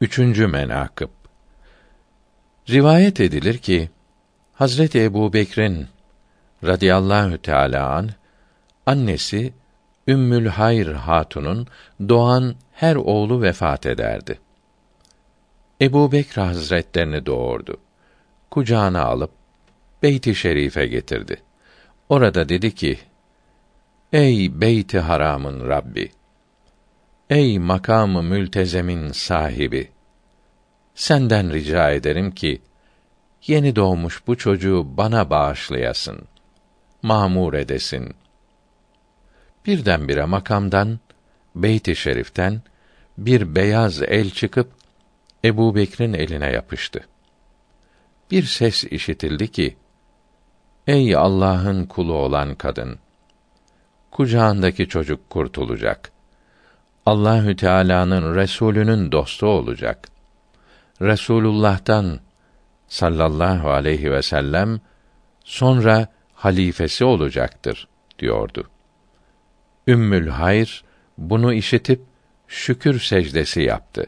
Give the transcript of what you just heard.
Üçüncü menakıb Rivayet edilir ki Hazreti Ebu Bekir'in radıyallahu teâlâ anh, annesi Ümmül Hayr Hatun'un doğan her oğlu vefat ederdi. Ebu Bekr Hazretlerini doğurdu. Kucağına alıp Beyt-i Şerif'e getirdi. Orada dedi ki: Ey Beyt-i Haram'ın Rabbi! Ey makamı mültezemin sahibi! Senden rica ederim ki yeni doğmuş bu çocuğu bana bağışlayasın. Mamur edesin. Birdenbire makamdan Beyt-i Şerif'ten bir beyaz el çıkıp Ebu Bekir'in eline yapıştı. Bir ses işitildi ki, Ey Allah'ın kulu olan kadın! Kucağındaki çocuk kurtulacak. Allahü Teala'nın Resulünün dostu olacak. Resulullah'tan sallallahu aleyhi ve sellem sonra halifesi olacaktır diyordu. Ümmül Hayr bunu işitip şükür secdesi yaptı.